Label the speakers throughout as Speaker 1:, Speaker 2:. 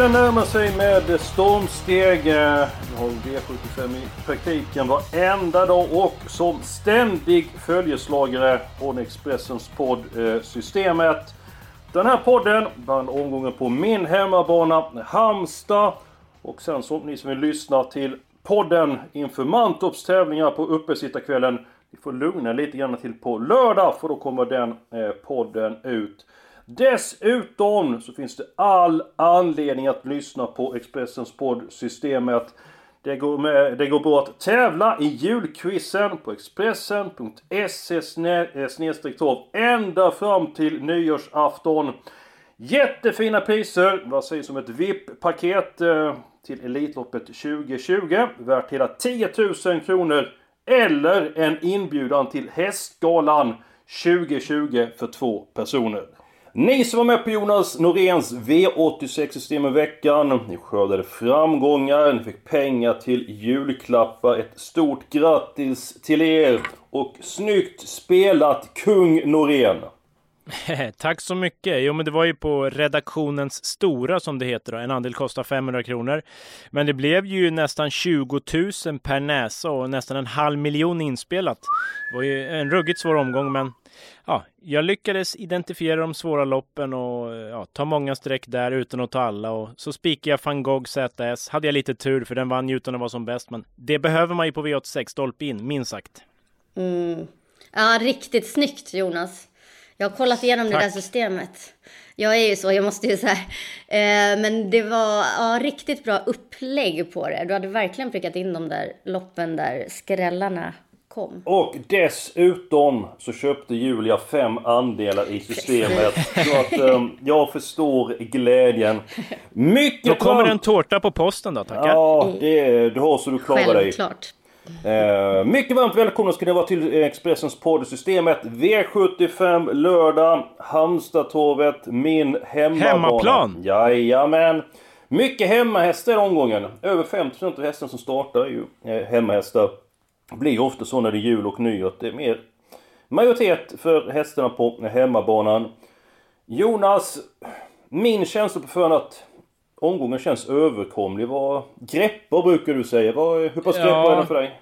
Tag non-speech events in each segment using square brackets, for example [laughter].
Speaker 1: Julen närmar sig med stormsteg. Vi har V75 i praktiken varenda dag och som ständig följeslagare från Expressens podd Systemet. Den här podden vann omgången på min hemmabana Halmstad. Och sen som ni som vill lyssna till podden inför Mantorps tävlingar på uppesittarkvällen. Ni får lugna lite grann till på lördag för då kommer den eh, podden ut. Dessutom så finns det all anledning att lyssna på Expressens podd Systemet. Det går, med, det går bra att tävla i julquizen på Expressen.se eh, torv ända fram till nyårsafton. Jättefina priser! Vad sägs om ett VIP-paket eh, till Elitloppet 2020 värt hela 10 000 kronor eller en inbjudan till Hästgalan 2020 för två personer. Ni som var med på Jonas Noréns V86-system i veckan. Ni skördade framgångar, ni fick pengar till julklappar. Ett stort grattis till er! Och snyggt spelat Kung Norén! [laughs]
Speaker 2: Tack så mycket! Jo, men det var ju på redaktionens stora som det heter. Då. En andel kostar 500 kronor. Men det blev ju nästan 20 000 per näsa och nästan en halv miljon inspelat. Det var ju en ruggigt svår omgång, men ja, jag lyckades identifiera de svåra loppen och ja, ta många streck där utan att ta alla. Och så spikade jag van Gogh ZS. Hade jag lite tur för den vann ju utan att vara som bäst. Men det behöver man ju på V86 stolpe in, minst sagt.
Speaker 3: Mm. Ja, riktigt snyggt Jonas. Jag har kollat igenom Tack. det där systemet. Jag är ju så, jag måste ju säga. Eh, men det var ja, riktigt bra upplägg på det. Du hade verkligen prickat in de där loppen där skrällarna kom.
Speaker 1: Och dessutom så köpte Julia fem andelar i systemet. så att um, jag förstår glädjen. Mycket
Speaker 2: Då kommer en tårta på posten då, tackar.
Speaker 1: Ja, det, du har så du klarar
Speaker 3: Självklart.
Speaker 1: dig.
Speaker 3: Självklart.
Speaker 1: Eh, mycket varmt välkomna ska ni vara till Expressens poddsystemet V75 lördag Halmstadtorvet, min hemmabana.
Speaker 2: Hemmaplan!
Speaker 1: Jajamän! Mycket hemmahästar i omgången. Över 50% av hästarna som startar är ju eh, hemmahästar. Det blir ju ofta så när det är jul och nyår det är mer majoritet för hästarna på hemmabanan. Jonas, min känsla på förhand att omgången känns överkomlig. Vad greppar brukar du säga? Vad, hur pass greppar ja, är den för dig?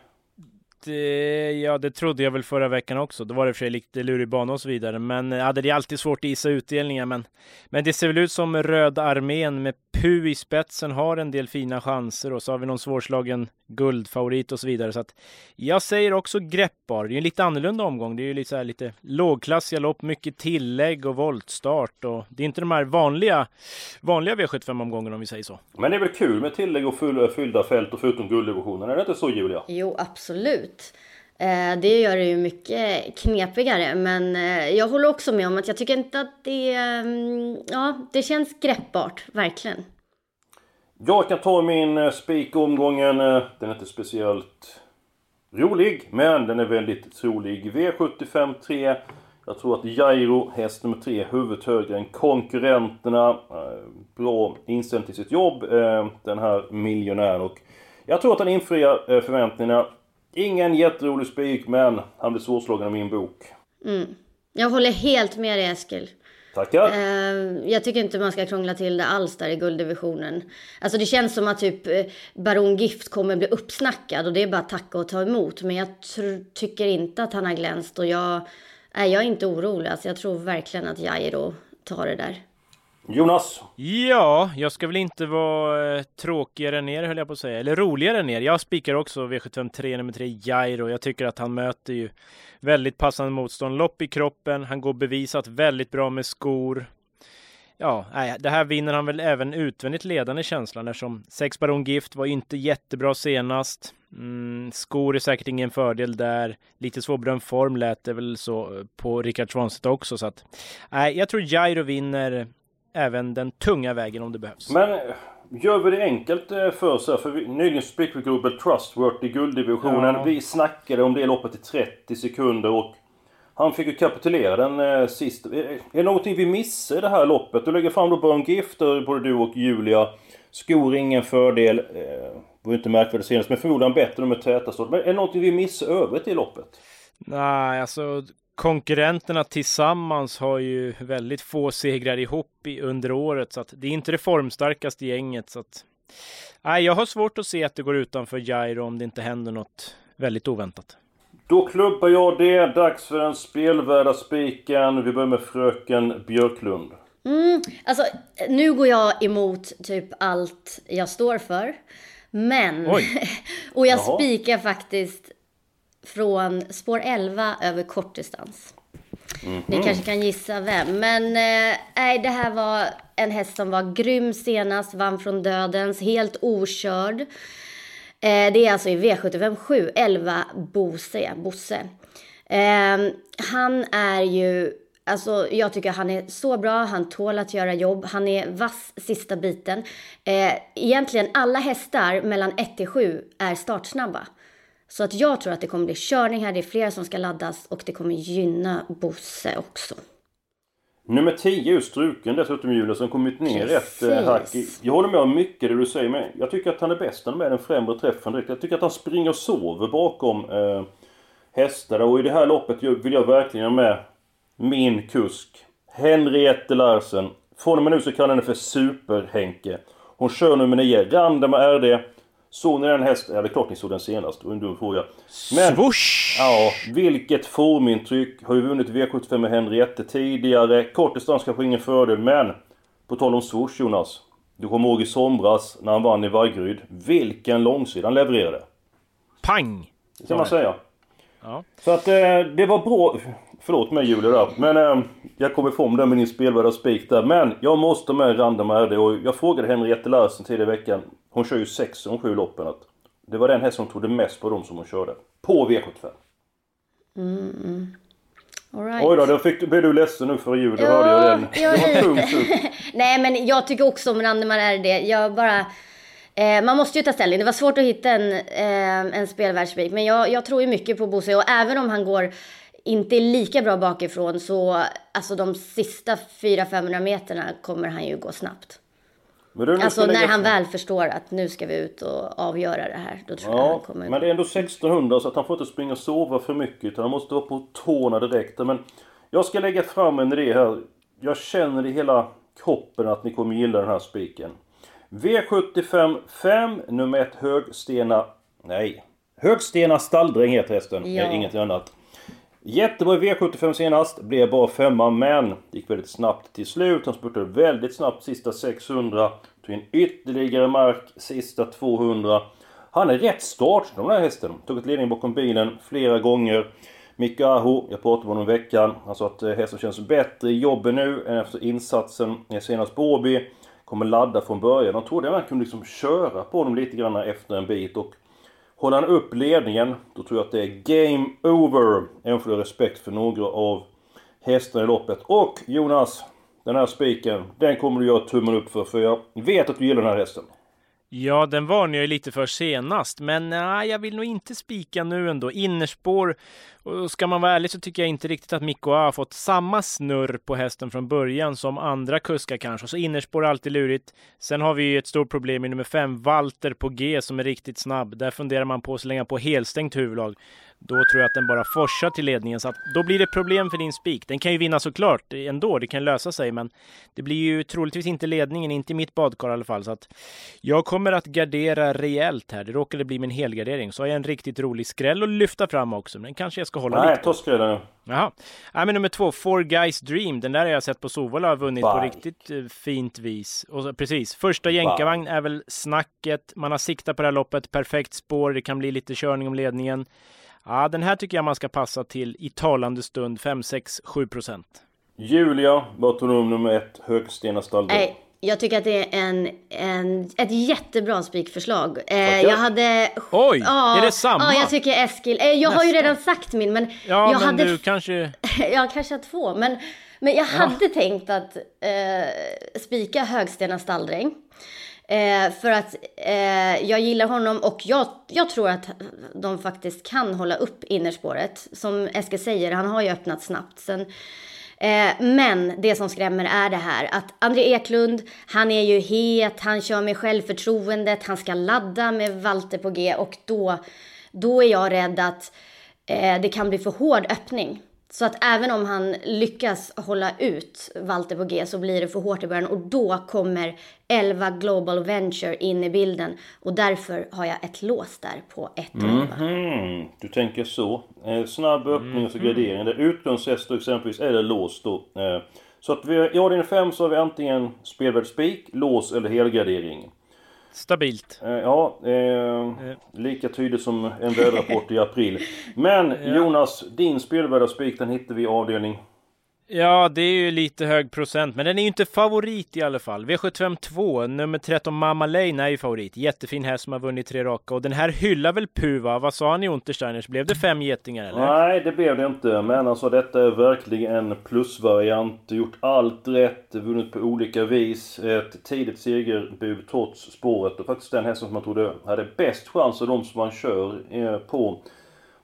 Speaker 2: Det, ja, det trodde jag väl förra veckan också. Då var det för sig lite lurig bana och så vidare. Men ja, det är alltid svårt att gissa utdelningar. Men, men det ser väl ut som Röda armén med Pu i spetsen har en del fina chanser. Och så har vi någon svårslagen guldfavorit och så vidare. Så att jag säger också greppbar. Det är en lite annorlunda omgång. Det är ju lite, så här, lite lågklassiga lopp, mycket tillägg och voltstart. Och det är inte de här vanliga, vanliga V75-omgångarna om vi säger så.
Speaker 1: Men det är väl kul med tillägg och fyllda fält och förutom gulddivisionen? Är det inte så Julia?
Speaker 3: Jo, absolut ut. Eh, det gör det ju mycket knepigare, men eh, jag håller också med om att jag tycker inte att det, mm, ja, det känns greppbart, verkligen.
Speaker 1: Jag kan ta min eh, spik omgången. Den är inte speciellt rolig, men den är väldigt trolig. V75 3. Jag tror att Jairo, häst nummer 3, huvudet högre än konkurrenterna. Bra inställning till sitt jobb, den här miljonären. Och jag tror att han infriar förväntningarna. Ingen jätterolig spik, men han blir svårslagen av min bok.
Speaker 3: Mm. Jag håller helt med dig Eskil.
Speaker 1: Tackar.
Speaker 3: Eh, jag tycker inte man ska krångla till det alls där i gulddivisionen. Alltså det känns som att typ eh, Baron Gift kommer bli uppsnackad och det är bara att tacka och ta emot. Men jag tycker inte att han har glänst och jag, äh, jag är inte orolig. Alltså jag tror verkligen att Jairo tar det där.
Speaker 1: Jonas?
Speaker 2: Ja, jag ska väl inte vara eh, tråkigare ner höll jag på att säga, eller roligare ner. Jag spikar också V753 nummer 3 Jairo. Jag tycker att han möter ju väldigt passande motstånd. Lopp i kroppen, han går bevisat väldigt bra med skor. ja, nej, det här vinner han väl även utvändigt ledande känslan eftersom sex Baron Gift var inte jättebra senast. Mm, skor är säkert ingen fördel där. Lite svårbedömd form lät det väl så eh, på Rickard Svanstedt också så att nej, jag tror Jairo vinner även den tunga vägen om det behövs.
Speaker 1: Men gör vi det enkelt eh, för oss här? För vi, nyligen fick vi Global Trustworthy i gulddivisionen. Ja. Vi snackade om det loppet i 30 sekunder och han fick ju kapitulera den eh, sist. Är, är det någonting vi missar i det här loppet? Du lägger fram då Burn Gift, både du och Julia. Skor ingen fördel. Eh, var inte märkvärdigt senast, men förmodligen bättre med täta start. Men är det någonting vi missar övrigt i loppet?
Speaker 2: Nej, alltså konkurrenterna tillsammans har ju väldigt få segrar ihop i, under året, så att det är inte det formstarkaste gänget. Så att, nej, jag har svårt att se att det går utanför Jairo om det inte händer något väldigt oväntat.
Speaker 1: Då klubbar jag det. Dags för den spelvärda spiken. Vi börjar med fröken Björklund.
Speaker 3: Mm, alltså, nu går jag emot typ allt jag står för. Men, [laughs] och jag Jaha. spikar faktiskt från spår 11 över kortdistans. Mm -hmm. Ni kanske kan gissa vem. Men nej, eh, det här var en häst som var grym senast, vann från dödens, helt okörd. Eh, det är alltså i V75 7, 11 Bose. Bosse. Eh, han är ju, alltså jag tycker han är så bra, han tål att göra jobb, han är vass sista biten. Eh, egentligen alla hästar mellan 1 till 7 är startsnabba. Så att jag tror att det kommer bli körning här, det är flera som ska laddas och det kommer gynna Bosse också.
Speaker 1: Nummer 10 är struken dessutom Julia som kommit ner Precis. rätt hack. Jag håller med om mycket det du säger men jag tycker att han är bäst med den främre träffen direkt. Jag tycker att han springer och sover bakom eh, hästar och i det här loppet vill jag verkligen ha med min kusk Henriette Larsen. Från och med nu så kallar henne för Super-Henke. Hon kör nummer 9, Random RD. Såg ni den hästen? Ja, det är klart ni såg den senast. Det var en dum fråga.
Speaker 2: Men, Swoosh!
Speaker 1: Ja, vilket formintryck. Har ju vunnit V75 med Henriette tidigare. Kort distans kanske ingen fördel, men... På tal om swoosh Jonas. Du kommer ihåg i somras när han vann i Vaggeryd. Vilken långsida han levererade.
Speaker 2: Pang!
Speaker 1: Det kan man säga. Ja. Så att eh, det var bra. Förlåt mig Julia där. Men eh, jag kom ifrån det med din spelvärda spik där. Men jag måste med Random RD och jag frågade Henriette Larsen tidigare i veckan. Hon kör ju 6 de sju loppen. Att det var den häst som tog det mest på dem som hon körde. På V75.
Speaker 3: Mm.
Speaker 1: All right. Oj då, då fick, blev du ledsen nu före jul. Ja, hörde jag den. Jag... Det var tungt [laughs]
Speaker 3: Nej men jag tycker också om Randemar RD. Jag bara... Eh, man måste ju ta ställning. Det var svårt att hitta en, eh, en spelvärldsspik. Men jag, jag tror ju mycket på Bosse. Och även om han går inte är lika bra bakifrån så alltså de sista 400-500 meterna kommer han ju gå snabbt. Alltså när han väl förstår att nu ska vi ut och avgöra det här. Då tror ja, jag han kommer...
Speaker 1: Men det är ändå 1600 så att han får inte springa och sova för mycket utan han måste vara på tårna direkt. Men jag ska lägga fram en idé här. Jag känner i hela kroppen att ni kommer gilla den här spiken. V75 5, nummer 1 Högstena... Nej. Högstena Stalldräng heter hästen. Ja. Inget annat. Jättebra i V75 senast. Blev bara femma men gick väldigt snabbt till slut. Han spurtade väldigt snabbt sista 600. Tog in ytterligare mark sista 200. Han är rätt startsnabb den här hästen. Tog ett ledning bakom bilen flera gånger. Micke Aho, jag pratade med honom i veckan. Han sa att eh, hästen känns bättre i jobbet nu än efter insatsen senast på Åby. Kommer ladda från början. De trodde att man kunde liksom köra på honom lite grann efter en bit. Och Håller han upp ledningen, då tror jag att det är game over. Även för respekt för några av hästarna i loppet. Och Jonas, den här spiken, den kommer du göra tummen upp för. För jag vet att du gillar den här hästen.
Speaker 2: Ja, den varnade jag ju lite för senast, men nej, jag vill nog inte spika nu ändå. Innerspår, och ska man vara ärlig så tycker jag inte riktigt att Mikko har fått samma snurr på hästen från början som andra kuskar kanske. Så innerspår är alltid lurigt. Sen har vi ju ett stort problem i nummer fem, Walter på G som är riktigt snabb. Där funderar man på att slänga på helstängt huvudlag. Då tror jag att den bara forsar till ledningen, så att då blir det problem för din spik. Den kan ju vinna såklart ändå, det kan lösa sig, men det blir ju troligtvis inte ledningen, inte i mitt badkar i alla fall. Så att jag kommer att gardera rejält här. Det råkade bli min helgardering. Så har jag en riktigt rolig skräll att lyfta fram också, men den kanske jag ska hålla
Speaker 1: Nej, lite ta skrällen nu.
Speaker 2: Jaha. Nej, men nummer två, Four Guys Dream. Den där har jag sett på Sovola har vunnit Bye. på riktigt eh, fint vis. Och så, precis, första jänkarvagn är väl snacket. Man har siktat på det här loppet, perfekt spår. Det kan bli lite körning om ledningen. Ja, den här tycker jag man ska passa till i talande stund 5, 6, 7 procent.
Speaker 1: Julia, vad du nummer ett? Högstena stalldräng.
Speaker 3: Nej, jag tycker att det är en, en, ett jättebra spikförslag. Eh, jag hade...
Speaker 2: Oj, är det samma?
Speaker 3: Ja, jag tycker Eskil. Eh, jag har ju redan sagt min, men...
Speaker 2: Ja,
Speaker 3: jag
Speaker 2: men
Speaker 3: hade,
Speaker 2: du kanske... [laughs]
Speaker 3: jag kanske har två, men, men jag hade tänkt att eh, spika Högstena stalldräng. Eh, för att eh, jag gillar honom och jag, jag tror att de faktiskt kan hålla upp innerspåret. Som Eskil säger, han har ju öppnat snabbt. Sen, Eh, men det som skrämmer är det här att André Eklund, han är ju het, han kör med självförtroendet, han ska ladda med Walter på G och då, då är jag rädd att eh, det kan bli för hård öppning. Så att även om han lyckas hålla ut Walter på G så blir det för hårt i början och då kommer 11 Global Venture in i bilden och därför har jag ett lås där på 1
Speaker 1: mm, Du tänker så. Eh, snabb öppning och så gradering. Det utgångshästar exempelvis är det lås då. Eh, så att vi, i avdelning 5 så har vi antingen spelvärd spik, lås eller helgardering.
Speaker 2: Stabilt.
Speaker 1: Eh, ja, eh, lika tydligt som en väderrapport i april. Men [laughs] Jonas, din spelvärda spik den hittar vi i avdelning
Speaker 2: Ja, det är ju lite hög procent, men den är ju inte favorit i alla fall. V75 2, nummer 13 Mamma Lane är ju favorit. Jättefin häst som har vunnit tre raka och den här hyllar väl Puva? Vad sa han i Untersteiners? Blev det fem getingar eller?
Speaker 1: Nej, det blev det inte. Men alltså detta är verkligen en plusvariant. Gjort allt rätt, vunnit på olika vis. Ett tidigt segerbud trots spåret och faktiskt den hästen som man trodde hade bäst chans av de som man kör eh, på,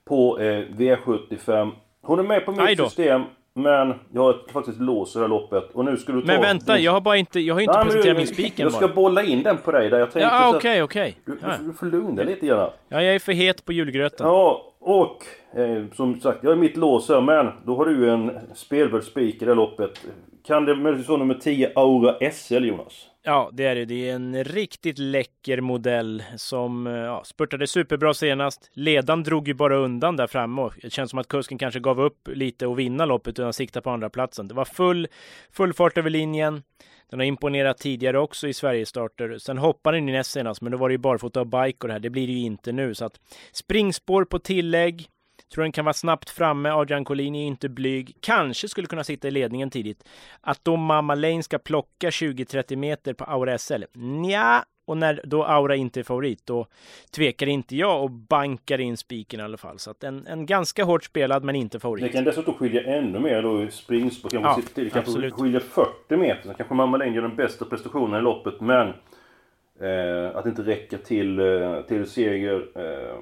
Speaker 1: på eh, V75. Hon är med på mitt system. Men jag har faktiskt lås i det här loppet och nu ska du ta...
Speaker 2: Men vänta, jag har bara inte, jag har inte Nej, presenterat min spik
Speaker 1: Jag ska bolla in den på dig där jag tänkte
Speaker 2: Ja, okej, okej.
Speaker 1: Du, du, du får lugna dig lite grann.
Speaker 2: Ja, jag är för het på julgröten.
Speaker 1: Ja, och eh, som sagt, jag är mitt lås här, men då har du en spelvärd spik i det här loppet. Kan det möjligtvis vara nummer 10 Aura SL, Jonas?
Speaker 2: Ja, det är det. Det är en riktigt läcker modell som eh, ja, spurtade superbra senast. Ledan drog ju bara undan där framme och det känns som att kusken kanske gav upp lite och vinna loppet utan sikta på andra platsen. Det var full, full fart över linjen. Den har imponerat tidigare också i Sverigestarter. Sen hoppade den i näst senast, men då var det ju barfota och bike och det här. Det blir det ju inte nu, så att springspår på tillägg. Tror den kan vara snabbt framme. Adrian Collini är inte blyg. Kanske skulle kunna sitta i ledningen tidigt. Att då Mamma Lane ska plocka 20-30 meter på Aura SL? Nja, och när då Aura inte är favorit, då tvekar inte jag och bankar in spiken i alla fall. Så att en, en ganska hårt spelad, men inte favorit.
Speaker 1: Det kan dessutom skilja ännu mer då i springspår. Ja, det kanske skiljer 40 meter. Så kanske Mamma Lane gör den bästa prestationen i loppet, men Eh, att inte räcker till, eh, till seger. Eh,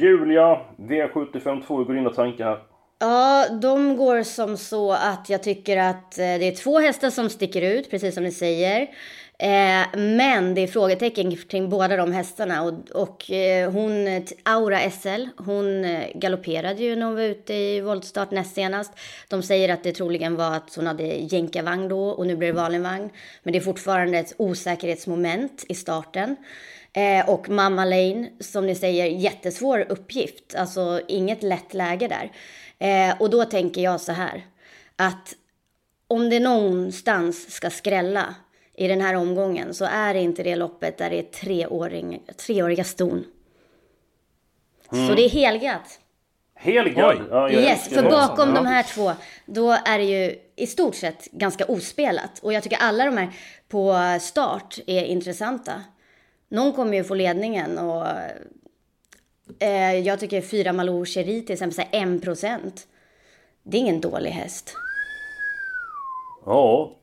Speaker 1: Julia, V75 2, går dina tankar här?
Speaker 3: Ja, de går som så att jag tycker att eh, det är två hästar som sticker ut, precis som ni säger. Eh, men det är frågetecken kring båda de hästarna. Och, och eh, hon, Aura SL, hon eh, galopperade ju när hon var ute i voltstart näst senast. De säger att det troligen var att hon hade jänkarvagn då och nu blir det vanlig vagn. Men det är fortfarande ett osäkerhetsmoment i starten. Eh, och Mamma Lane, som ni säger, jättesvår uppgift. Alltså inget lätt läge där. Eh, och då tänker jag så här, att om det någonstans ska skrälla i den här omgången så är det inte det loppet där det är treåring, treåriga ston. Mm. Så det är helgat.
Speaker 1: Helgat?
Speaker 3: Ja, yes, för bakom de här två, då är det ju i stort sett ganska ospelat. Och jag tycker alla de här på start är intressanta. Någon kommer ju få ledningen och eh, jag tycker fyra Malou Cherie till exempel, 1 procent. Det är ingen dålig häst.
Speaker 1: Ja,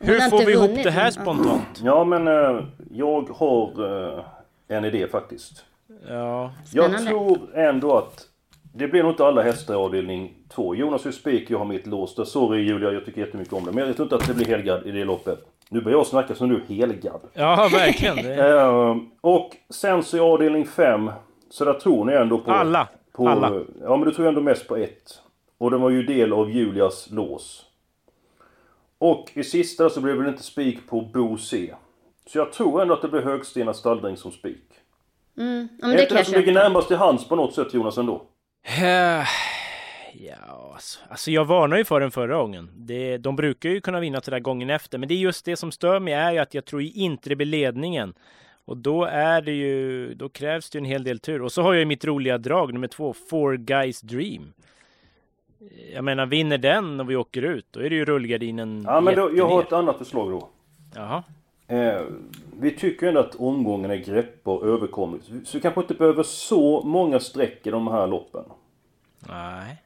Speaker 2: hur får vi ihop det här spontant?
Speaker 1: Ja men uh, jag har uh, en idé faktiskt.
Speaker 2: Ja.
Speaker 1: Jag tror ändå att det blir nog inte alla hästar i avdelning 2. Jonas är spik, jag har mitt lås där. Sorry Julia, jag tycker jättemycket om det. Men jag tror inte att det blir helgard i det loppet. Nu börjar jag snacka som du, helgard.
Speaker 2: Ja, verkligen.
Speaker 1: Uh, och sen så i avdelning 5. Så där tror ni ändå på...
Speaker 2: Alla.
Speaker 1: På,
Speaker 2: alla.
Speaker 1: Ja, men du tror ändå mest på ett. Och den var ju del av Julias lås. Och i sista så blev det inte spik på Bo C. Så jag tror ändå att det blir Högstena Stalldräng som spik.
Speaker 3: Mm, ja, men det är
Speaker 1: inte det som ligger närmast till hands på något sätt Jonas ändå?
Speaker 2: Ja, alltså, alltså jag varnade ju för den förra gången. Det, de brukar ju kunna vinna till den gången efter, men det är just det som stör mig är ju att jag tror inte det blir ledningen. Och då är det ju, då krävs det ju en hel del tur. Och så har jag ju mitt roliga drag nummer två, Four Guys Dream. Jag menar, vinner den och vi åker ut, då är det ju rullgardinen
Speaker 1: Ja, men då, jag har ett annat förslag då.
Speaker 2: Jaha.
Speaker 1: Eh, vi tycker ändå att omgången är greppbar och överkomlig. Så vi kanske inte behöver så många streck i de här loppen.
Speaker 2: Nej.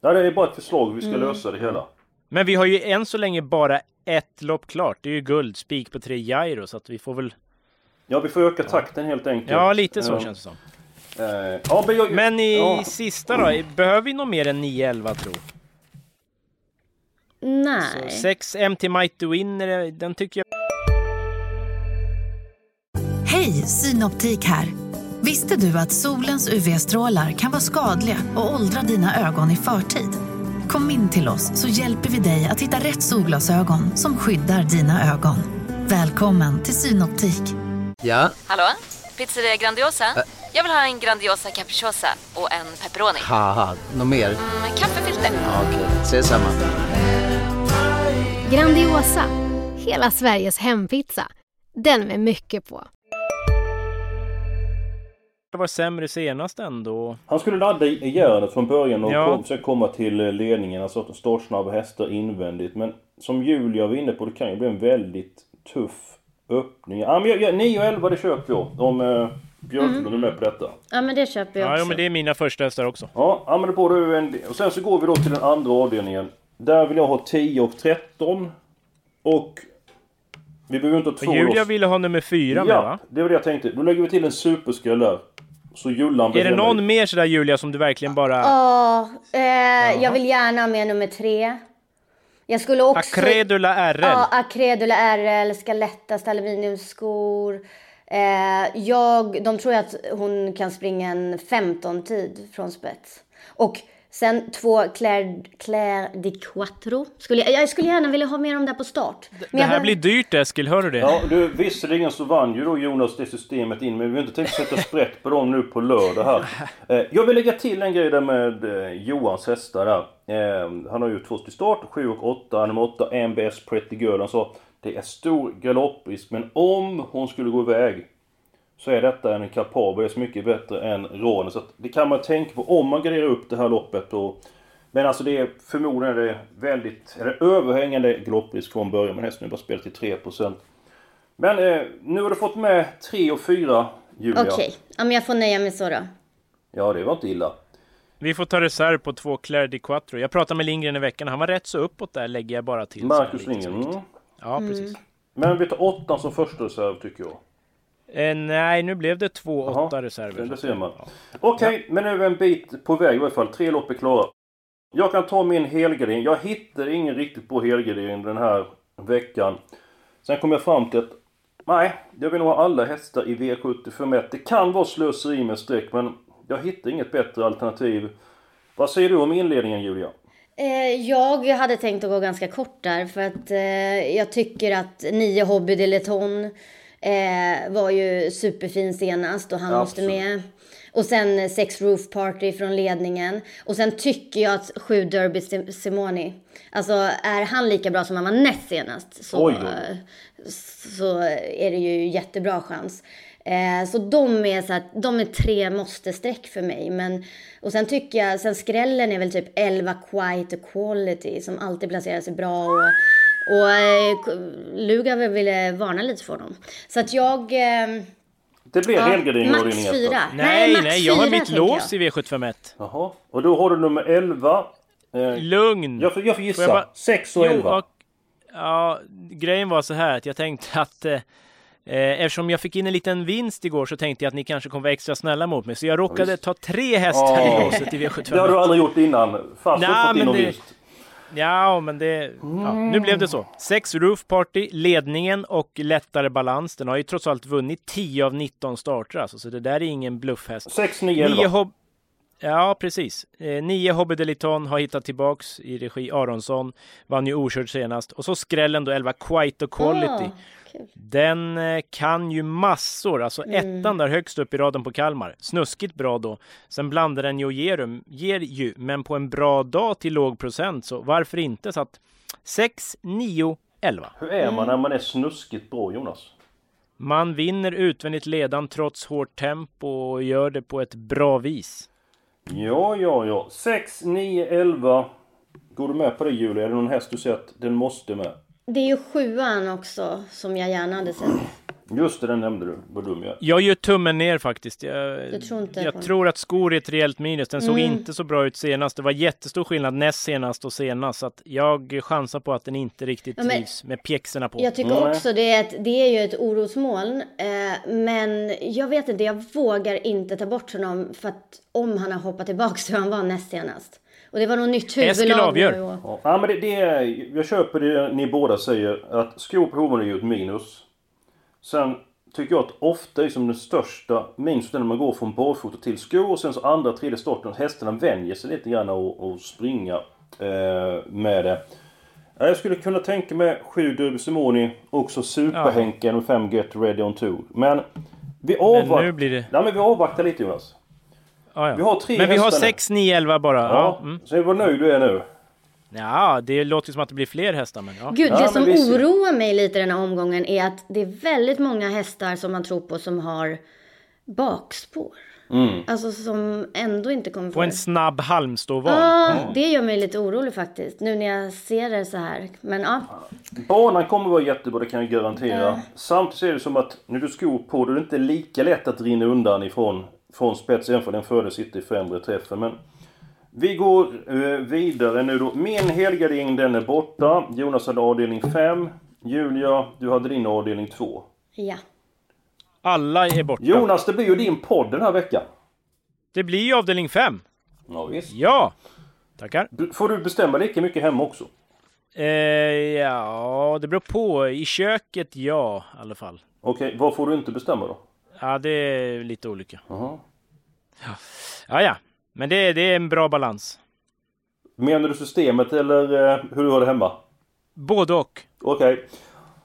Speaker 1: Ja, det är bara ett förslag hur vi ska
Speaker 3: Mm.
Speaker 1: lösa det hela.
Speaker 2: Men vi har ju än så länge bara ett lopp klart. Det är ju guld, spik på tre Jairo, så att vi får väl...
Speaker 1: Ja, vi får öka takten helt enkelt.
Speaker 2: Ja, lite så
Speaker 1: Eh,
Speaker 2: känns det som.
Speaker 1: Ja, men, jag,
Speaker 2: Men i
Speaker 1: ja.
Speaker 2: sista då, behöver vi nog mer än 9-11 tro?
Speaker 3: Nej.
Speaker 2: 6 MT Mighty Winner, den tycker jag...
Speaker 4: Hej, Synoptik här. Visste du att solens UV-strålar kan vara skadliga och åldra dina ögon i förtid? Kom in till oss så hjälper vi dig att hitta rätt solglasögon som skyddar dina ögon. Välkommen till Synoptik.
Speaker 5: Ja,
Speaker 6: Hallå? Pizzeria Grandiosa? Jag vill ha en Grandiosa capriciosa och en pepperoni.
Speaker 5: haha, något mer?
Speaker 6: Med kaffefilter.
Speaker 5: Ja, Okej, ses samma.
Speaker 7: Grandiosa, hela Sveriges hempizza. Den med mycket på.
Speaker 2: Det var sämre senast ändå.
Speaker 1: Han skulle ladda i järnet från början och
Speaker 2: Ja.
Speaker 1: försöka komma till eh, ledningen. Alltså startsnabba hästar invändigt. Men som Julia var inne på, det kan ju bli en väldigt tuff öppning. Ja, men jag, jag, 9 och 11 det köper jag. Om Björklund är med på detta.
Speaker 3: Ja, men det köper jag
Speaker 2: Ja,
Speaker 3: också.
Speaker 2: jo, men det är mina första hästar också.
Speaker 1: Ja, ja men det borde ju en Och sen så går vi då till den andra avdelningen. Där vill jag ha 10 och 13. Och... Vi behöver inte ha två
Speaker 2: Julia ville ha nummer fyra med
Speaker 1: Ja,
Speaker 2: va?
Speaker 1: det var det jag tänkte. Då lägger vi till en superskräll där. Så Jullan
Speaker 2: Är det någon mer sådär Julia som du verkligen bara...
Speaker 3: Ja, eh, jag vill gärna ha med nummer tre. Jag skulle också...
Speaker 2: Acredula RL?
Speaker 3: Ja, Acredula RL, ska lättast aluminiumskor. Eh, jag, de tror ju att hon kan springa en 15-tid från spets. Och sen två Claire, Claire di Quattro. Skulle jag, jag skulle gärna vilja ha med dem där på start. Men
Speaker 2: Det här
Speaker 3: behöver-
Speaker 2: blir dyrt Eskil, hör du det?
Speaker 1: Ja, du, visserligen så vann ju då Jonas det systemet in, men vi har inte tänkt sätta sprätt på dem nu på lördag här. Eh, jag vill lägga till en grej där med eh, Johans hästar där. Eh, han har ju två till start, 7 och 8, nummer 8, MBS Pretty Girl. Han sa det är stor galopprisk, men om hon skulle gå iväg så är detta en kapabel, det är så mycket bättre än Råne. Så att det kan man tänka på om man graderar upp det här loppet. Och, men alltså det är förmodligen är det väldigt, eller överhängande galopprisk från början. Men hästen är bara spelat till 3%. Men eh, nu har du fått med 3 och 4 Julia.
Speaker 3: Okej, ja, men jag får nöja mig så då.
Speaker 1: Ja, det var inte illa.
Speaker 2: Vi får ta reserv på två Claire di Quattro. Jag pratade med Lindgren i veckan, han var rätt så uppåt där, lägger jag bara till.
Speaker 1: Marcus Lindgren.
Speaker 2: Viktigt.
Speaker 1: Mm.
Speaker 2: Ja, precis.
Speaker 1: Men vi tar åttan som första reserv tycker jag.
Speaker 2: Eh, nej, nu blev det två
Speaker 1: Jaha,
Speaker 2: åtta reserver.
Speaker 1: Det ser man. Okej, men nu är vi en bit på väg i alla fall. Tre lopp är klara. Jag kan ta min helgardering. Jag hittade ingen riktigt bra helgardering den här veckan. Sen kom jag fram till att nej, jag vill nog ha alla hästar i V75 Det kan vara slöseri med streck, men jag hittar inget bättre alternativ. Vad säger du om inledningen Julia?
Speaker 3: Eh, jag hade tänkt att gå ganska kort där för att eh, jag tycker att nio Hobby Diletton eh, var ju superfin senast och han måste
Speaker 1: Absolut.
Speaker 3: med. Och sen sex Roof Party från ledningen. Och sen tycker jag att sju Derby Sim- Simoni. Alltså är han lika bra som han var näst senast så, så är det ju jättebra chans. Eh, så de är, så att, de är tre måste-streck för mig. Men, och sen tycker jag, sen skrällen är väl typ 11 Quite Quality som alltid placerar sig bra. Och, och eh, Luga ville varna lite för dem. Så att jag... Eh,
Speaker 1: Det blir
Speaker 3: ja,
Speaker 1: din
Speaker 3: max
Speaker 1: hästar.
Speaker 3: fyra.
Speaker 2: Nej,
Speaker 3: max
Speaker 2: nej, jag har mitt lås
Speaker 3: jag.
Speaker 2: i V751.
Speaker 1: Jaha. Och då har du nummer 11. Eh,
Speaker 2: Lugn!
Speaker 1: jag, får, jag får gissa.
Speaker 2: Får jag bara-
Speaker 1: 6 och 11.
Speaker 2: Jo, och, ja, grejen var så här att jag tänkte att eh, eftersom jag fick in en liten vinst igår så tänkte jag att ni kanske kommer vara extra snälla mot mig. Så jag råkade
Speaker 1: visst.
Speaker 2: ta tre hästar
Speaker 1: Ja.
Speaker 2: i låset i V75.
Speaker 1: Det har du aldrig gjort innan. Fast har fått in någon
Speaker 2: det-
Speaker 1: vinst.
Speaker 2: Ja, men det... Ja, nu blev det så. Sex Roof Party, ledningen och lättare balans. Den har ju trots allt vunnit 10 av 19 starter alltså, så det där är ingen bluffhäst.
Speaker 1: 6, 9, 11.
Speaker 2: Nio hob... Ja, precis. Eh, nio Hobby Deliton har hittat tillbaks i regi Aronsson. Vann ju okörd senast. Och så skrällen då 11 Quite och Quality.
Speaker 3: Ah, kul.
Speaker 2: Den eh, kan ju massor. Alltså ettan där högst upp i raden på Kalmar. Snuskigt bra då. Sen blandar den ju och ger, ger ju, men på en bra dag till låg procent. Så varför inte? Så att 6, 9, 11.
Speaker 1: Hur är man när man är snuskigt bra Jonas?
Speaker 2: Man vinner utvändigt ledan trots hårt tempo och gör det på ett bra vis.
Speaker 1: Ja, ja, ja. 6, 9, 11. Går du med på det Julia? Är det någon häst du sett? Den måste med.
Speaker 3: Det är ju sjuan också som jag gärna hade sett.
Speaker 1: Just det, den nämnde du. Vad dum jag är.
Speaker 2: Jag gör tummen ner faktiskt. Jag,
Speaker 3: Du tror inte
Speaker 2: jag tror att skor är ett rejält minus. Den såg
Speaker 3: Mm.
Speaker 2: inte så bra ut senast. Det var jättestor skillnad näst senast och senast. Så att jag chansar på att den inte riktigt
Speaker 3: Ja, men-
Speaker 2: trivs med pjäxorna på.
Speaker 3: Jag tycker
Speaker 1: Nej.
Speaker 3: också det är, ett, det är ju ett orosmoln. Eh, men jag vet inte, jag vågar inte ta bort honom för att om han har hoppat tillbaka till hur han var näst senast. Och det var nog nytt
Speaker 2: Eskil
Speaker 3: huvudlag
Speaker 2: avgör.
Speaker 3: Nu. Och,
Speaker 1: Ja, ja, men det, det är... Jag köper det ni båda säger. Att hoven är ju ett minus. Sen tycker jag att ofta är som den största minusen när man går från barfota till skor och sen så andra, tredje starten. Hästarna vänjer sig lite grann att att springa eh, med det. Ja, Jag skulle kunna tänka mig 7 Derby Simoni, också Superhänken och 5 Get Ready On Tour. Men vi avvaktar...
Speaker 2: nu blir det-
Speaker 1: Nej men vi avvaktar lite Jonas.
Speaker 2: Ja, ja.
Speaker 1: vi har tre
Speaker 2: Men vi har
Speaker 1: hästar nu.
Speaker 2: 6, 9, 11 bara. Ja.
Speaker 1: Ja,
Speaker 2: Mm.
Speaker 1: så vad nöjd du är nu.
Speaker 2: ja, det låter som att det blir fler hästar. Men ja.
Speaker 3: Gud,
Speaker 1: Ja,
Speaker 3: det
Speaker 1: men
Speaker 3: som
Speaker 1: vi
Speaker 3: oroar mig lite i den här omgången är att det är väldigt många hästar som man tror på som har bakspår.
Speaker 1: Mm.
Speaker 3: Alltså som ändå inte kommer
Speaker 2: På en snabb halmståval.
Speaker 3: Ja, det gör mig lite orolig faktiskt. Nu när jag ser det så här. Men ja,
Speaker 1: Banan kommer vara jättebra, det kan jag garantera. Samtidigt är det som att när du skor på då är det inte lika lätt att rinna undan ifrån från spets, även för den fördel sitter i främre träffen. Men vi går eh, vidare nu då. Min helgardering den är borta. Jonas hade avdelning 5. Julia, du hade din avdelning 2.
Speaker 3: ja.
Speaker 2: Alla är borta.
Speaker 1: Jonas, det blir ju din podd den här veckan.
Speaker 2: Det blir ju avdelning 5.
Speaker 1: Ja, visst.
Speaker 2: Ja! Tackar.
Speaker 1: Du, får du bestämma lika mycket hemma också?
Speaker 2: Eh, ja, det beror på. I köket, ja, i alla fall.
Speaker 1: Okej, vad får du inte bestämma då?
Speaker 2: Ja, det är lite olika.
Speaker 1: Jaha.
Speaker 2: Ja, ja. Men det, det är en bra balans.
Speaker 1: Menar du systemet eller eh, hur du har det hemma?
Speaker 2: Både och.
Speaker 1: Okej.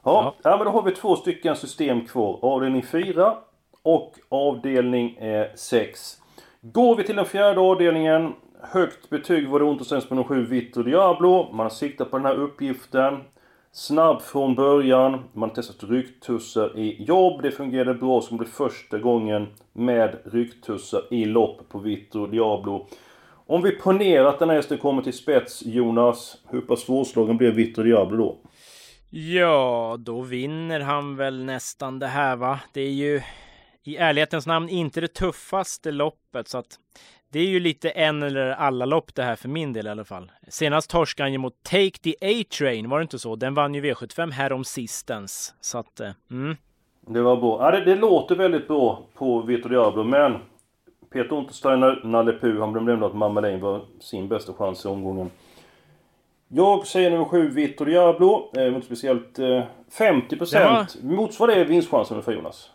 Speaker 1: Ja, ja. men då har vi två stycken system kvar. Avdelning 4 och avdelning 6. Går vi till den fjärde avdelningen. Högt betyg var det ont och sen med 7 Vitto Diablo. Man har siktat på den här uppgiften. Snabb från början. Man har testat ryggtussar i jobb. Det fungerade bra som blev första gången med ryggtussar i lopp på Vitro Diablo. Om vi ponerar att den här hästen kommer till spets, Jonas. Hur pass svårslagen blir Vitro Diablo då?
Speaker 2: Ja, då vinner han väl nästan det här va. Det är ju i ärlighetens namn inte det tuffaste loppet så att det är ju lite en eller alla lopp det här för min del i alla fall. Senast torskade han ju mot Take the A-Train, var det inte så? Den vann ju V75 här om sistens. Så att, eh, mm.
Speaker 1: Det var bra. Ja, det, det låter väldigt bra på Vito Diablo, men Peter Untersteiner, Nalle Puh, han blev att Mamma var sin bästa chans i omgången. Jag säger nummer 7, Vito Diablo. Eh, inte speciellt... Eh, 50%
Speaker 2: Ja.
Speaker 1: motsvarar det vinstchansen för Jonas?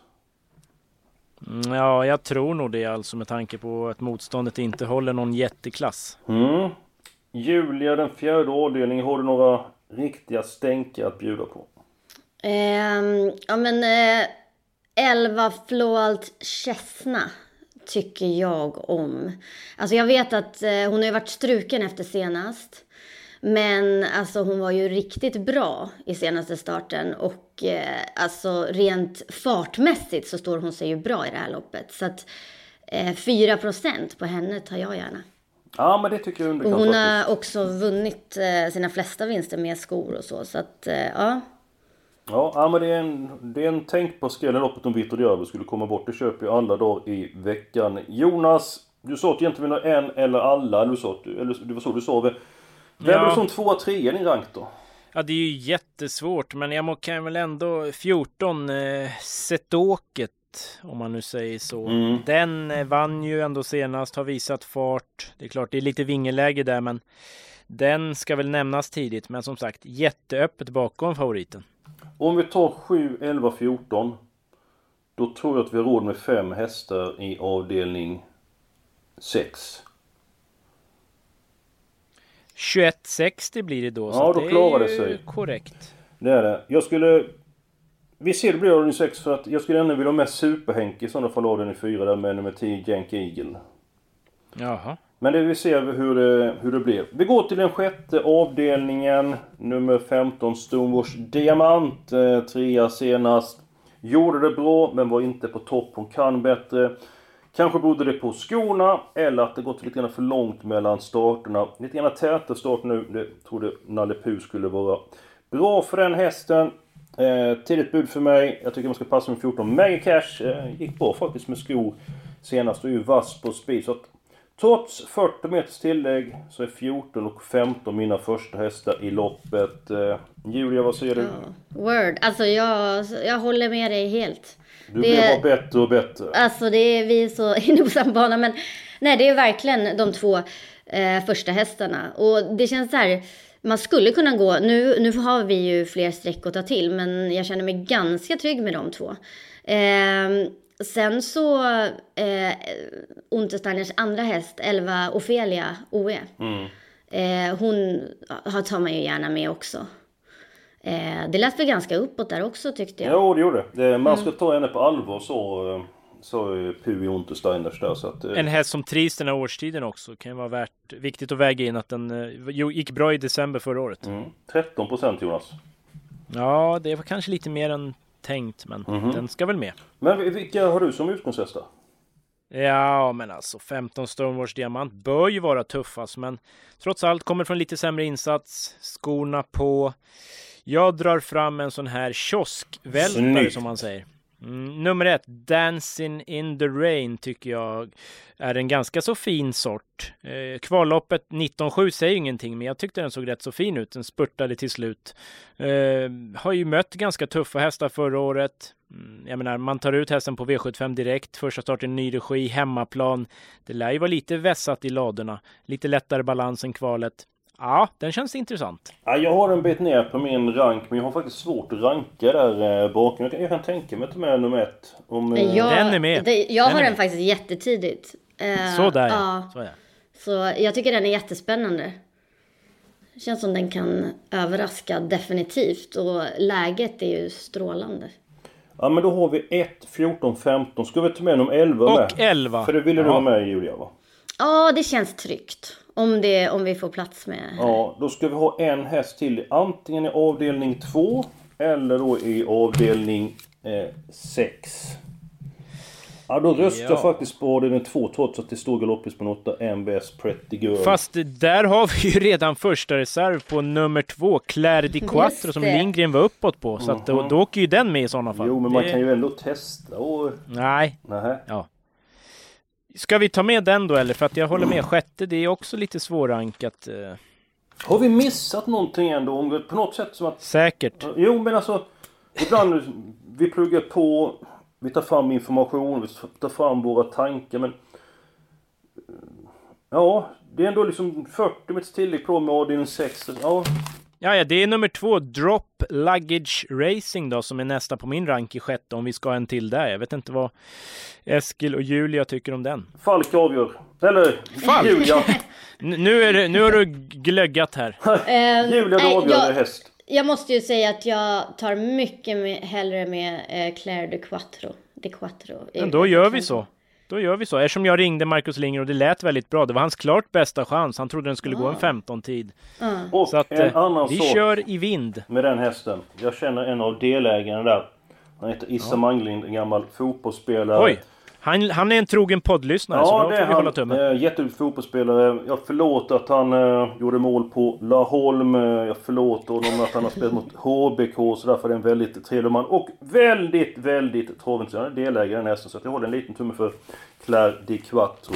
Speaker 2: Mm, Ja, jag tror nog det alltså med tanke på att motståndet inte håller någon jätteklass.
Speaker 1: Mm. Julia, den fjärde avdelningen, har du några riktiga stänkar att bjuda på?
Speaker 3: Ehm, ja men eh, 11 Floalt Chesna tycker jag om. Alltså jag vet att eh, hon har ju varit struken efter senast. Men alltså hon var ju riktigt bra i senaste starten och eh, alltså rent fartmässigt så står hon sig ju bra i det här loppet. Så att eh, 4% på henne tar jag gärna.
Speaker 1: Ja, men det tycker jag är underkant
Speaker 3: hon
Speaker 1: faktiskt.
Speaker 3: har också vunnit eh, sina flesta vinster med skor och så. Så att eh, ja.
Speaker 1: Ja, ja men det är en, det är en tänkbar skräll i loppet om Vito Diablo skulle komma bort. Det köper jag alla dagar i veckan. Jonas, du sa att du egentligen vill ha en eller alla. Eller, du sa eller det var så du sa. Vem
Speaker 2: Ja.
Speaker 1: är du som tvåa, trea i din rank då?
Speaker 2: Ja, det är ju jättesvårt, men jag må- kan väl ändå 14 eh, Setåket, om man nu säger så.
Speaker 1: Mm.
Speaker 2: Den eh, vann ju ändå senast, har visat fart. Det är klart, det är lite vingeläge där, men den ska väl nämnas tidigt. Men som sagt, jätteöppet bakom favoriten.
Speaker 1: Om vi tar 7, 11, 14. Då tror jag att vi har råd med fem hästar i avdelning 6.
Speaker 2: 2160 blir det då.
Speaker 1: Ja,
Speaker 2: så
Speaker 1: då
Speaker 2: det
Speaker 1: klarar det sig.
Speaker 2: korrekt.
Speaker 1: Det är det. Jag skulle... Vi ser det blir avdelning 6 för att jag skulle ändå vilja ha med Super-Henke i sådana fall avdelning 4 där med nummer 10 Jank Eagle.
Speaker 2: Jaha.
Speaker 1: Men det vi ser hur det, hur det blir. Vi går till den sjätte avdelningen. Nummer 15 Stonewars Diamant. Eh, trea senast. Gjorde det bra men var inte på topp. Hon kan bättre. Kanske berodde det på skorna eller att det gått lite grann för långt mellan starterna. Lite grann täta start nu. Det trodde Nalle Puh skulle vara bra för den hästen. Eh, tidigt bud för mig. Jag tycker man ska passa med 14. Mega Cash eh, gick bra faktiskt med skor senast och är ju vass på speed. Så att, trots 40 meters tillägg så är 14 och 15 mina första hästar i loppet. Eh, Julia, vad säger du?
Speaker 3: Ja. Word. Alltså jag, jag håller med dig helt.
Speaker 1: Du blir bara bättre och bättre.
Speaker 3: Alltså det är vi är så [laughs] inne på samma bana. Men nej, det är verkligen de två eh, första hästarna. Och det känns så här. Man skulle kunna gå, nu, nu har vi ju fler streck att ta till, men jag känner mig ganska trygg med de två. Eh, sen så, eh, Untersteiners andra häst, 11 Ofelia OE.
Speaker 1: Mm.
Speaker 3: Eh, hon tar man ju gärna med också. Eh, det lät väl ganska uppåt där också tyckte jag.
Speaker 1: Jo, det gjorde det. Man ska ta henne på allvar så, så Puh i Untersteiners där. Så att, eh,
Speaker 2: En häst som trivs den här årstiden också kan vara värt, viktigt att väga in att den eh, gick bra i december förra året.
Speaker 1: mm, 13 procent Jonas.
Speaker 2: Ja, det var kanske lite mer än tänkt, men
Speaker 1: Mhm.
Speaker 2: den ska väl med.
Speaker 1: Men vilka har du som utgångshästar?
Speaker 2: Ja, men alltså 15 Stonewalls Diamant bör ju vara tuffast, men trots allt kommer från lite sämre insats. Skorna på. Jag drar fram en sån här kioskvältare som man säger. Mm, nummer ett, Dancing in the Rain tycker jag är en ganska så fin sort. Eh, kvalloppet 19.7 säger ingenting, men jag tyckte den såg rätt så fin ut. Den spurtade till slut. Eh, har ju mött ganska tuffa hästar förra året. Mm, jag menar, man tar ut hästen på V75 direkt. Första starten ny regi, hemmaplan. Det lär ju vara lite vässat i ladorna. Lite lättare balans än kvalet. Ja, den känns intressant.
Speaker 1: Ja, jag har en bit ner på min rank, men jag har faktiskt svårt att ranka där eh, bakom. Jag kan, jag kan tänka mig att ta med nummer ett. Om, eh,
Speaker 3: Jag,
Speaker 2: Den är med.
Speaker 3: Det, jag
Speaker 2: Den
Speaker 3: har den
Speaker 2: med.
Speaker 3: faktiskt jättetidigt. Eh,
Speaker 2: Så där ja. Så ja.
Speaker 3: Så jag tycker den är jättespännande. Känns som den kan överraska definitivt och läget är ju strålande.
Speaker 1: Ja, men då har vi 1, 14, 15. Ska vi ta med nummer 11 med?
Speaker 2: Och 11.
Speaker 1: För det ville du
Speaker 2: Ja.
Speaker 1: ha med Julia va?
Speaker 3: Ja, det känns tryggt. Om, det, om vi får plats med.
Speaker 1: Ja, då ska vi ha en häst till. Antingen i avdelning 2 eller då i avdelning 6. ja, då röstar
Speaker 2: Ja.
Speaker 1: jag faktiskt på avdelning 2 trots att det står galoppispen 8 MBS Pretty Girl.
Speaker 2: Fast där har vi ju redan första reserv på nummer två, Claire di Quattro, som. Lindgren var uppåt på. Så att då, då åker ju den med i sådana fall.
Speaker 1: Jo, men man
Speaker 2: Det-
Speaker 1: kan ju ändå testa och...
Speaker 2: Nej,
Speaker 1: Nähä.
Speaker 2: ja. Ska vi ta med den då eller? För att jag håller med, sjätte det är också lite svårrankat. Eh,
Speaker 1: Har vi missat någonting ändå? Om på något sätt som att...
Speaker 2: säkert.
Speaker 1: Jo, men alltså... Ibland vi pluggar på, vi tar fram information, vi tar fram våra tankar, men... Ja, det är ändå liksom 40 meters tillägg på med avdelning 6. Ja,
Speaker 2: Ja, ja, det är nummer två, Drop Luggage Racing då, som är nästa på min rank i sjätte, om vi ska ha en till där. Jag vet inte vad Eskil och Julia tycker om den.
Speaker 1: Falk avgör. Eller
Speaker 2: Falk?
Speaker 1: Julia. [laughs]
Speaker 2: Nu, är det, nu har du glöggat här. [laughs]
Speaker 3: Eh,
Speaker 1: Julia,
Speaker 3: nej,
Speaker 1: då avgör
Speaker 3: jag-
Speaker 1: häst.
Speaker 3: Jag måste ju säga att jag tar mycket med, hellre med eh, Claire de Quattro. De Quattro.
Speaker 2: Men då gör vi så. Då gör vi så. Eftersom jag ringde Marcus Linger och det lät väldigt bra. Det var hans klart bästa chans. Han trodde den skulle gå en 15-tid.
Speaker 1: Och
Speaker 2: Så att
Speaker 1: en
Speaker 2: eh,
Speaker 1: annan
Speaker 2: vi kör i vind.
Speaker 1: med den hästen. Jag känner en av delägarna där. Han heter Issa Manglind, en gammal fotbollsspelare.
Speaker 2: Oj! Han, han är en trogen poddlyssnare, så
Speaker 1: Ja,
Speaker 2: då
Speaker 1: det
Speaker 2: får vi hålla tummen.
Speaker 1: Eh, jätteduktig fotbollsspelare. Jag förlåter att han eh, gjorde mål på Laholm. Eh, jag förlåter honom att han har spelat mot HBK. Så därför är det en väldigt trevlig man. Och väldigt, väldigt travintresserad. Delägare i den hästen. Så jag håller en liten tumme för Claire Di Quattro.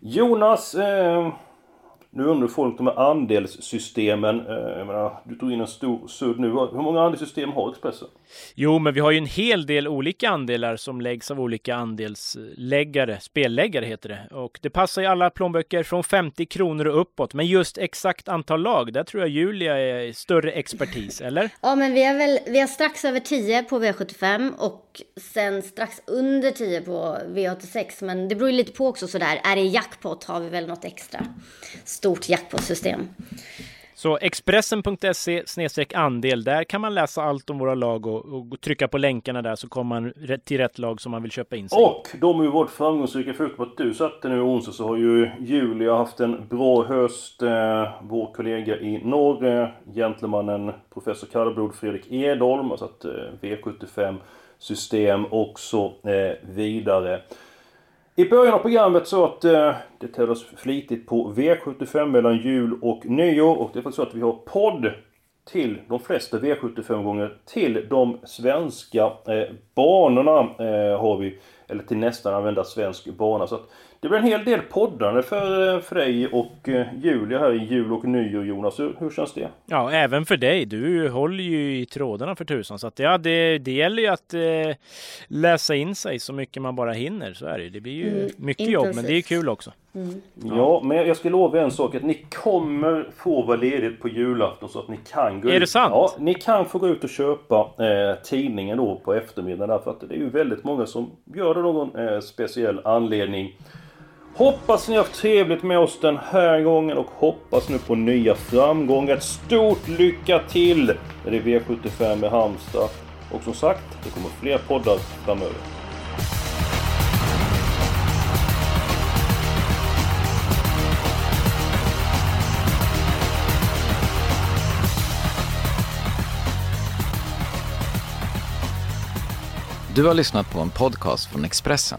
Speaker 1: Jonas, eh, nu undrar folk de här andelssystemen. Eh, jag menar, du tog in en stor sudd nu. Hur många andelssystem har Expressen?
Speaker 2: Jo, men vi har ju en hel del olika andelar som läggs av olika andelsläggare. Spelläggare heter det. Och det passar i alla plånböcker från 50 kronor och uppåt. Men just exakt antal lag, där tror jag Julia är större expertis, [laughs] eller?
Speaker 3: Ja, men vi har väl vi har strax över 10 på V75 och sen strax under 10 på V86. Men det beror ju lite på också sådär. Är det jackpot har vi väl något extra stort jackpot-system.
Speaker 2: Så Expressen.se andel, där kan man läsa allt om våra lag och, och trycka på länkarna där så kommer man till rätt lag som man vill köpa in sig.
Speaker 1: Och de ju varit framgångsrika. Att du satte nu i onsdag så har ju Julia haft en bra höst. Eh, vår kollega i norr, gentlemannen professor Kallblod Fredrik Edholm har satt eh, V75 system och så eh, vidare. I början av programmet så att eh, det tävlas flitigt på V75 mellan jul och nyår. Och det är faktiskt så att vi har podd till de flesta V75-gånger till de svenska eh, banorna eh, har vi. Eller till nästan använda svensk bana. Så att det blir en hel del poddande för, eh, för dig och eh, Julia här i jul och nyår Jonas. Hur, hur känns det?
Speaker 2: Ja, även för dig. Du håller ju i trådarna för tusan. Så att ja, det, det gäller ju att eh, läsa in sig så mycket man bara hinner. Så är det Det blir ju
Speaker 3: Mm,
Speaker 2: mycket jobb, men det är kul också.
Speaker 3: Mm.
Speaker 1: Ja, men jag ska lova en sak att ni kommer få vara ledigt på julafton så att ni kan gå
Speaker 2: Är
Speaker 1: ut.
Speaker 2: det sant?
Speaker 1: Ja, ni kan få gå ut och köpa eh, tidningen då på eftermiddagen därför att det är ju väldigt många som gör det någon eh, speciell anledning. Hoppas ni har haft trevligt med oss den här gången och hoppas nu på nya framgångar. Ett stort lycka till det är V75 i Halmstad. Och som sagt, det kommer fler poddar framöver.
Speaker 8: Du har lyssnat på en podcast från Expressen.